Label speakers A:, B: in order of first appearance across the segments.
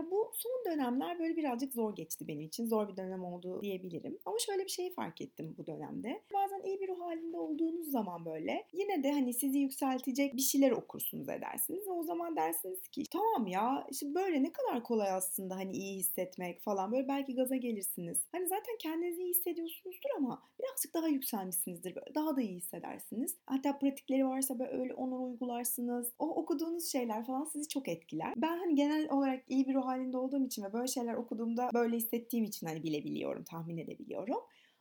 A: Ya bu son dönemler böyle birazcık zor geçti benim için. Zor bir dönem oldu diyebilirim. Ama şöyle bir şeyi fark ettim bu dönemde. Bazen iyi bir ruh halinde olduğunuz zaman böyle yine de hani sizi yükseltecek bir şeyler okursunuz edersiniz. Ve o zaman dersiniz ki tamam ya işte böyle ne kadar kolay aslında hani iyi hissetmek falan. Böyle belki gaza gelirsiniz. Hani zaten kendinizi iyi hissediyorsunuzdur ama birazcık daha yükselmişsinizdir. Böyle daha da iyi hissedersiniz. Hatta pratikleri varsa böyle öyle onu uygularsınız. O okuduğunuz şeyler falan sizi çok etkiler. Ben hani genel olarak iyi bir ruh halinde olduğum için ve böyle şeyler okuduğumda böyle hissettiğim için hani bilebiliyorum, tahmin edebiliyorum.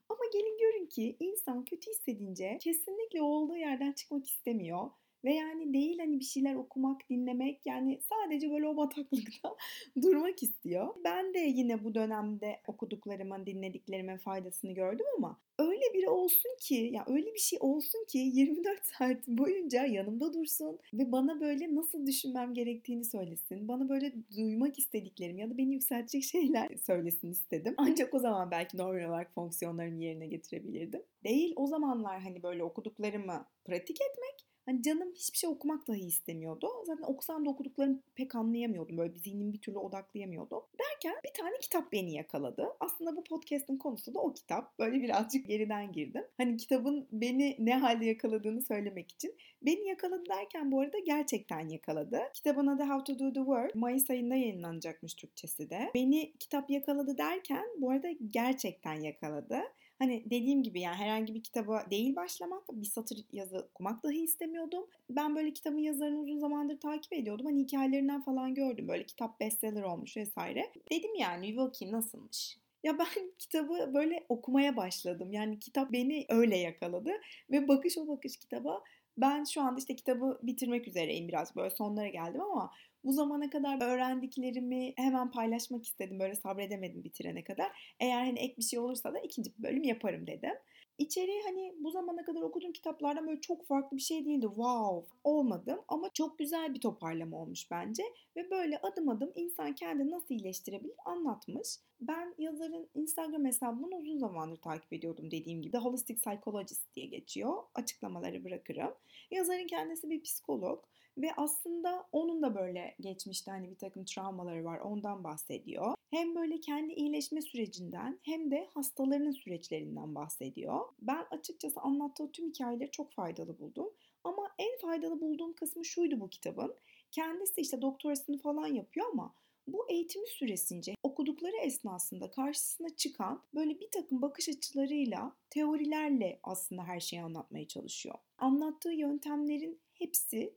A: Ama gelin görün ki insan kötü hissedince kesinlikle olduğu yerden çıkmak istemiyor. Ve yani değil hani bir şeyler okumak, dinlemek yani sadece böyle o bataklıkta durmak istiyor. Ben de yine bu dönemde okuduklarımın, dinlediklerimin faydasını gördüm ama öyle biri olsun ki ya öyle bir şey olsun ki 24 saat boyunca yanımda dursun ve bana böyle nasıl düşünmem gerektiğini söylesin. Bana böyle duymak istediklerim ya da beni yükseltecek şeyler söylesin istedim. Ancak o zaman belki normal olarak fonksiyonlarımı yerine getirebilirdim. Değil o zamanlar hani böyle okuduklarımı pratik etmek Hani canım hiçbir şey okumak dahi istemiyordu. Zaten okusam da okuduklarımı pek anlayamıyordum. Böyle bir zihnimi bir türlü odaklayamıyordum. Derken bir tane kitap beni yakaladı. Aslında bu podcast'ın konusu da o kitap. Böyle birazcık geriden girdim. Hani kitabın beni ne halde yakaladığını söylemek için. Beni yakaladı derken bu arada gerçekten yakaladı. Kitabın adı How to Do the Work. Mayıs ayında yayınlanacakmış Türkçesi de. Beni kitap yakaladı derken bu arada gerçekten yakaladı. Hani dediğim gibi yani herhangi bir kitaba değil başlamak, bir satır yazı okumak dahi istemiyordum. Ben böyle kitabın yazarını uzun zamandır takip ediyordum. Hani hikayelerinden falan gördüm. Böyle kitap bestseller olmuş vesaire. Dedim yani bir bakayım nasılmış. Ya ben kitabı böyle okumaya başladım. Yani kitap beni öyle yakaladı ve bakış o bakış kitaba ben şu anda işte kitabı bitirmek üzereyim biraz böyle sonlara geldim ama bu zamana kadar öğrendiklerimi hemen paylaşmak istedim. Böyle sabredemedim bitirene kadar. Eğer hani ek bir şey olursa da ikinci bölüm yaparım dedim. İçeriği hani bu zamana kadar okuduğum kitaplardan böyle çok farklı bir şey değildi. Wow olmadım ama çok güzel bir toparlama olmuş bence. Ve böyle adım adım insan kendini nasıl iyileştirebilir anlatmış. Ben yazarın Instagram hesabını uzun zamandır takip ediyordum dediğim gibi. The Holistic Psychologist diye geçiyor. Açıklamaları bırakırım. Yazarın kendisi bir psikolog ve aslında onun da böyle geçmişte hani bir takım travmaları var ondan bahsediyor. Hem böyle kendi iyileşme sürecinden hem de hastalarının süreçlerinden bahsediyor. Ben açıkçası anlattığı tüm hikayeleri çok faydalı buldum. Ama en faydalı bulduğum kısmı şuydu bu kitabın. Kendisi işte doktorasını falan yapıyor ama bu eğitimi süresince okudukları esnasında karşısına çıkan böyle bir takım bakış açılarıyla, teorilerle aslında her şeyi anlatmaya çalışıyor. Anlattığı yöntemlerin hepsi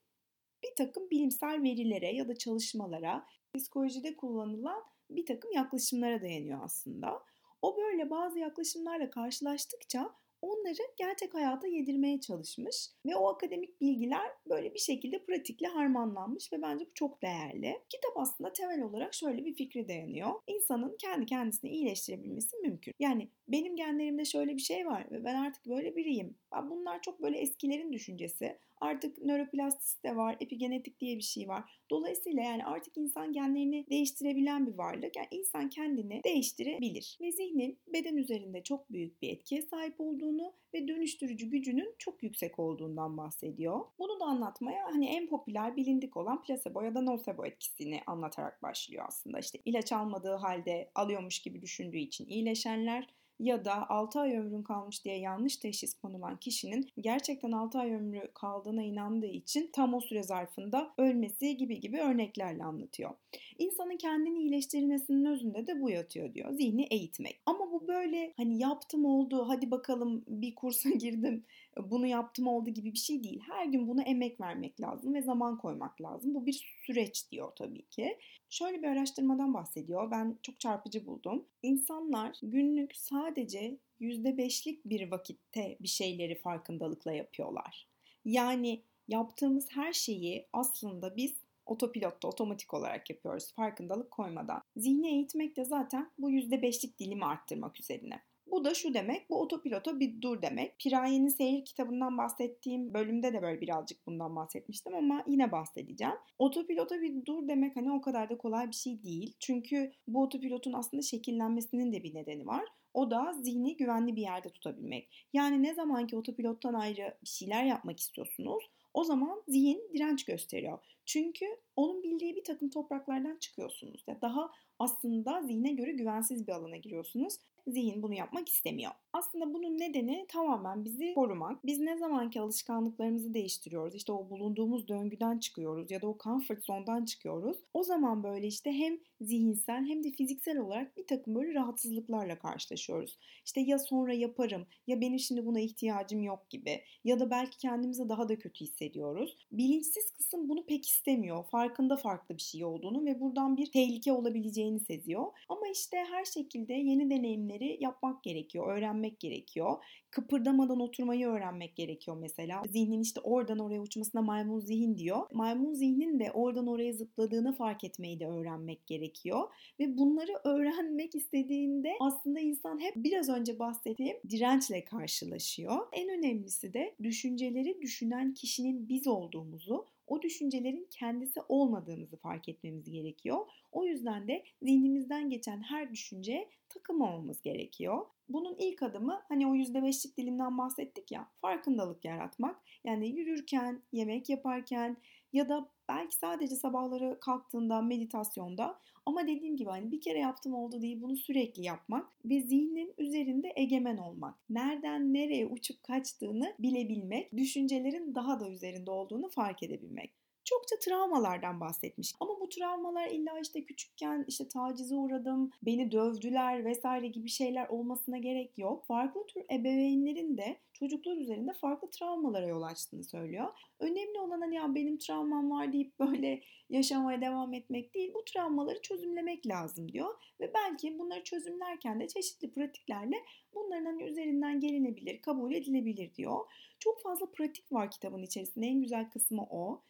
A: bir takım bilimsel verilere ya da çalışmalara, psikolojide kullanılan bir takım yaklaşımlara dayanıyor aslında. O böyle bazı yaklaşımlarla karşılaştıkça onları gerçek hayata yedirmeye çalışmış ve o akademik bilgiler böyle bir şekilde pratikle harmanlanmış ve bence bu çok değerli. Kitap aslında temel olarak şöyle bir fikre dayanıyor. İnsanın kendi kendisini iyileştirebilmesi mümkün. Yani benim genlerimde şöyle bir şey var ve ben artık böyle biriyim. Bunlar çok böyle eskilerin düşüncesi. Artık nöroplastisite var, epigenetik diye bir şey var. Dolayısıyla yani artık insan genlerini değiştirebilen bir varlık. Yani insan kendini değiştirebilir. Ve zihnin beden üzerinde çok büyük bir etkiye sahip olduğunu ve dönüştürücü gücünün çok yüksek olduğundan bahsediyor. Bunu da anlatmaya hani en popüler bilindik olan plasebo ya da nocebo etkisini anlatarak başlıyor aslında. İşte ilaç almadığı halde alıyormuş gibi düşündüğü için iyileşenler ya da 6 ay ömrün kalmış diye yanlış teşhis konulan kişinin gerçekten 6 ay ömrü kaldığına inandığı için tam o süre zarfında ölmesi gibi gibi örneklerle anlatıyor. İnsanın kendini iyileştirmesinin özünde de bu yatıyor diyor. Zihni eğitmek. Ama bu böyle hani yaptım oldu hadi bakalım bir kursa girdim bunu yaptım oldu gibi bir şey değil. Her gün buna emek vermek lazım ve zaman koymak lazım. Bu bir süreç diyor tabii ki. Şöyle bir araştırmadan bahsediyor. Ben çok çarpıcı buldum. İnsanlar günlük sadece %5'lik bir vakitte bir şeyleri farkındalıkla yapıyorlar. Yani yaptığımız her şeyi aslında biz otopilotta otomatik olarak yapıyoruz farkındalık koymadan. Zihni eğitmek de zaten bu %5'lik dilimi arttırmak üzerine. Bu da şu demek, bu otopilota bir dur demek. Piraye'nin seyir kitabından bahsettiğim bölümde de böyle birazcık bundan bahsetmiştim ama yine bahsedeceğim. Otopilota bir dur demek hani o kadar da kolay bir şey değil. Çünkü bu otopilotun aslında şekillenmesinin de bir nedeni var. O da zihni güvenli bir yerde tutabilmek. Yani ne zaman ki otopilottan ayrı bir şeyler yapmak istiyorsunuz, O zaman zihin direnç gösteriyor. Çünkü onun bildiği bir takım topraklardan çıkıyorsunuz. Ya daha aslında zihne göre güvensiz bir alana giriyorsunuz. Zihin bunu yapmak istemiyor. Aslında bunun nedeni tamamen bizi korumak. Biz ne zamanki alışkanlıklarımızı değiştiriyoruz, işte o bulunduğumuz döngüden çıkıyoruz ya da o comfort zone'dan çıkıyoruz. O zaman böyle işte hem zihinsel hem de fiziksel olarak bir takım böyle rahatsızlıklarla karşılaşıyoruz. İşte ya sonra yaparım ya benim şimdi buna ihtiyacım yok gibi ya da belki kendimizi daha da kötü hissediyoruz. Bilinçsiz kısım bunu pek istemiyor. Farkında farklı bir şey olduğunu ve buradan bir tehlike olabileceğini seziyor. Ama işte her şekilde yeni deneyimleri yapmak gerekiyor, öğrenmek gerekiyor. Kıpırdamadan oturmayı öğrenmek gerekiyor mesela. Zihnin işte oradan oraya uçmasına maymun zihin diyor. Maymun zihnin de oradan oraya zıpladığını fark etmeyi de öğrenmek gerekiyor. Ve bunları öğrenmek istediğinde aslında insan hep biraz önce bahsettiğim dirençle karşılaşıyor. En önemlisi de düşünceleri düşünen kişinin biz olduğumuzu, o düşüncelerin kendisi olmadığımızı fark etmemiz gerekiyor. O yüzden de zihnimizden geçen her düşünceye takılmamamız gerekiyor. Bunun ilk adımı hani o %5'lik dilimden bahsettik ya farkındalık yaratmak. Yani yürürken, yemek yaparken ya da belki sadece sabahları kalktığında meditasyonda ama dediğim gibi hani bir kere yaptım oldu değil bunu sürekli yapmak ve zihnin üzerinde egemen olmak. Nereden nereye uçup kaçtığını bilebilmek, düşüncelerin daha da üzerinde olduğunu fark edebilmek çokça travmalardan bahsetmiş. Ama bu travmalar illa işte küçükken işte tacize uğradım, beni dövdüler vesaire gibi şeyler olmasına gerek yok. Farklı tür ebeveynlerin de çocuklar üzerinde farklı travmalara yol açtığını söylüyor. Önemli olan hani ya benim travmam var deyip böyle yaşamaya devam etmek değil. Bu travmaları çözümlemek lazım diyor. Ve belki bunları çözümlerken de çeşitli pratiklerle bunların hani üzerinden gelinebilir, kabul edilebilir diyor. Çok fazla pratik var kitabın içerisinde. En güzel kısmı o.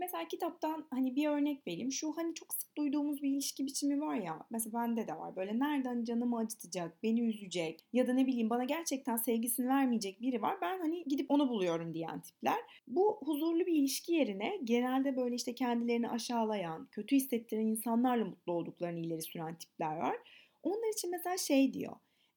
A: Mesela kitaptan hani bir örnek vereyim. Şu hani çok sık duyduğumuz bir ilişki biçimi var ya. Mesela bende de var. Böyle nereden canımı acıtacak, beni üzecek ya da ne bileyim bana gerçekten sevgisini vermeyecek biri var. Ben hani gidip onu buluyorum diyen tipler. Bu huzurlu bir ilişki yerine genelde böyle işte kendilerini aşağılayan, kötü hissettiren insanlarla mutlu olduklarını ileri süren tipler var. Onlar için mesela şey diyor.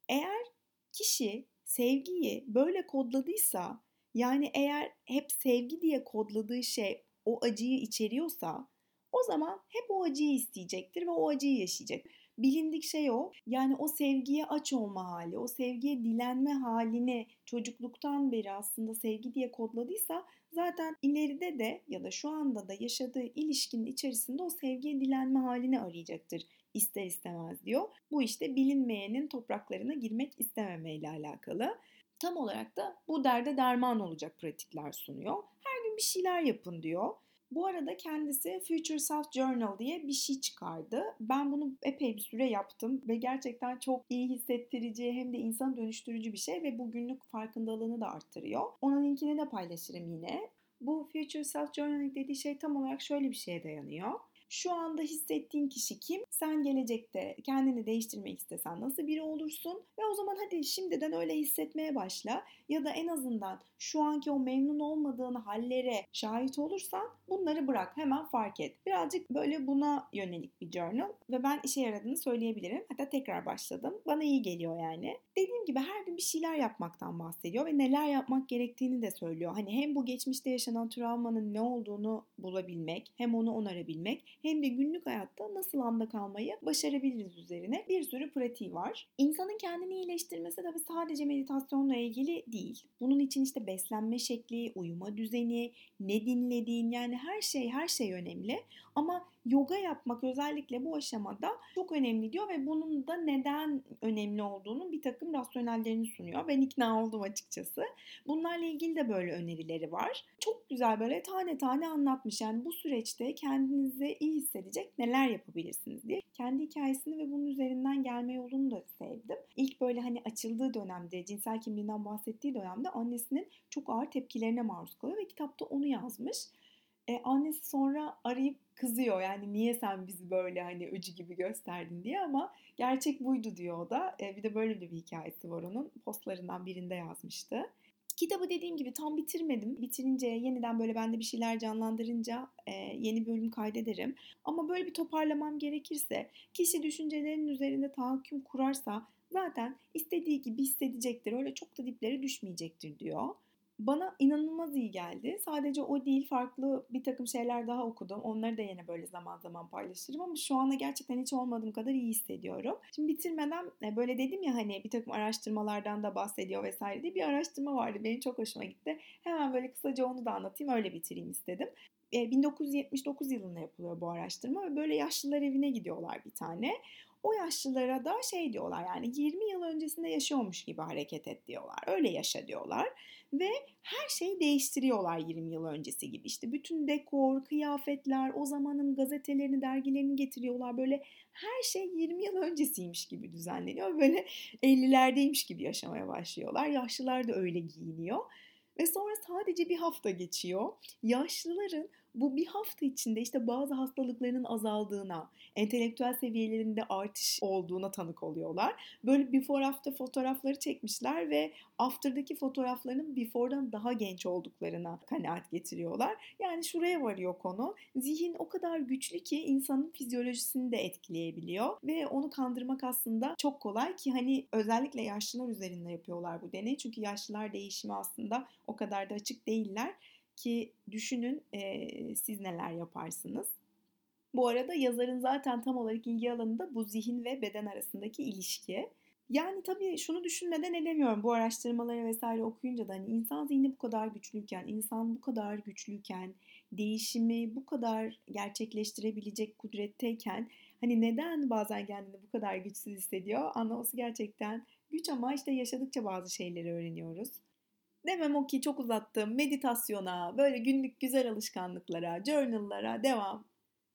A: Eğer kişi sevgiyi böyle kodladıysa yani eğer hep sevgi diye kodladığı şey o acıyı içeriyorsa o zaman hep o acıyı isteyecektir ve o acıyı yaşayacak. Bilindik şey o. Yani o sevgiye aç olma hali, o sevgiye dilenme halini çocukluktan beri aslında sevgi diye kodladıysa zaten ileride de ya da şu anda da yaşadığı ilişkinin içerisinde o sevgiye dilenme halini arayacaktır ister istemez diyor. Bu işte bilinmeyenin topraklarına girmek istememeyle alakalı. Tam olarak da bu derde derman olacak pratikler sunuyor bir şeyler yapın diyor. Bu arada kendisi Future Self Journal diye bir şey çıkardı. Ben bunu epey bir süre yaptım ve gerçekten çok iyi hissettirici hem de insan dönüştürücü bir şey ve bu günlük farkındalığını da arttırıyor. Onun linkini de paylaşırım yine. Bu Future Self Journaling dediği şey tam olarak şöyle bir şeye dayanıyor. Şu anda hissettiğin kişi kim? Sen gelecekte kendini değiştirmek istesen nasıl biri olursun? Ve o zaman hadi şimdiden öyle hissetmeye başla. Ya da en azından şu anki o memnun olmadığın hallere şahit olursan bunları bırak. Hemen fark et. Birazcık böyle buna yönelik bir journal ve ben işe yaradığını söyleyebilirim. Hatta tekrar başladım. Bana iyi geliyor yani. Dediğim gibi her gün bir şeyler yapmaktan bahsediyor ve neler yapmak gerektiğini de söylüyor. Hani hem bu geçmişte yaşanan travmanın ne olduğunu bulabilmek, hem onu onarabilmek, hem de günlük hayatta nasıl anda kalmayı başarabiliriz üzerine bir sürü pratiği var. İnsanın kendini iyileştirmesi tabii sadece meditasyonla ilgili değil. Bunun için işte beslenme şekli, uyuma düzeni, ne dinlediğin yani her şey her şey önemli. Ama yoga yapmak özellikle bu aşamada çok önemli diyor ve bunun da neden önemli olduğunu bir takım rasyonellerini sunuyor. Ben ikna oldum açıkçası. Bunlarla ilgili de böyle önerileri var. Çok güzel böyle tane tane anlatmış. Yani bu süreçte kendinizi iyi hissedecek neler yapabilirsiniz diye. Kendi hikayesini ve bunun üzerinden gelme yolunu da sevdim. İlk böyle hani açıldığı dönemde, cinsel kimliğinden bahsettiği dönemde annesinin çok ağır tepkilerine maruz kalıyor ve kitapta onu yazmış. E, annesi sonra arayıp kızıyor yani niye sen bizi böyle hani öcü gibi gösterdin diye ama gerçek buydu diyor o da. E, bir de böyle bir hikayesi var onun. Postlarından birinde yazmıştı. Kitabı dediğim gibi tam bitirmedim. Bitirince yeniden böyle bende bir şeyler canlandırınca e, yeni bölüm kaydederim. Ama böyle bir toparlamam gerekirse kişi düşüncelerinin üzerinde tahakküm kurarsa zaten istediği gibi hissedecektir. Öyle çok da diplere düşmeyecektir diyor. Bana inanılmaz iyi geldi. Sadece o değil farklı bir takım şeyler daha okudum. Onları da yine böyle zaman zaman paylaşırım ama şu anda gerçekten hiç olmadığım kadar iyi hissediyorum. Şimdi bitirmeden e, böyle dedim ya hani bir takım araştırmalardan da bahsediyor vesaire diye bir araştırma vardı. Benim çok hoşuma gitti. Hemen böyle kısaca onu da anlatayım öyle bitireyim istedim. 1979 e, yılında yapılıyor bu araştırma ve böyle yaşlılar evine gidiyorlar bir tane o yaşlılara da şey diyorlar yani 20 yıl öncesinde yaşıyormuş gibi hareket et diyorlar. Öyle yaşa diyorlar. Ve her şeyi değiştiriyorlar 20 yıl öncesi gibi. İşte bütün dekor, kıyafetler, o zamanın gazetelerini, dergilerini getiriyorlar. Böyle her şey 20 yıl öncesiymiş gibi düzenleniyor. Böyle 50'lerdeymiş gibi yaşamaya başlıyorlar. Yaşlılar da öyle giyiniyor. Ve sonra sadece bir hafta geçiyor. Yaşlıların bu bir hafta içinde işte bazı hastalıklarının azaldığına, entelektüel seviyelerinde artış olduğuna tanık oluyorlar. Böyle before after fotoğrafları çekmişler ve after'daki fotoğraflarının before'dan daha genç olduklarına kanaat getiriyorlar. Yani şuraya varıyor konu. Zihin o kadar güçlü ki insanın fizyolojisini de etkileyebiliyor ve onu kandırmak aslında çok kolay ki hani özellikle yaşlılar üzerinde yapıyorlar bu deney. Çünkü yaşlılar değişimi aslında o kadar da açık değiller ki düşünün e, siz neler yaparsınız. Bu arada yazarın zaten tam olarak ilgi alanı da bu zihin ve beden arasındaki ilişki. Yani tabii şunu düşünmeden edemiyorum bu araştırmaları vesaire okuyunca da hani insan zihni bu kadar güçlüyken, insan bu kadar güçlüyken, değişimi bu kadar gerçekleştirebilecek kudretteyken hani neden bazen kendini bu kadar güçsüz hissediyor anlaması gerçekten güç ama işte yaşadıkça bazı şeyleri öğreniyoruz. Demem o ki çok uzattım. Meditasyona, böyle günlük güzel alışkanlıklara, journal'lara devam.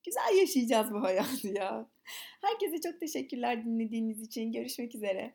A: Güzel yaşayacağız bu hayatı ya. Herkese çok teşekkürler dinlediğiniz için. Görüşmek üzere.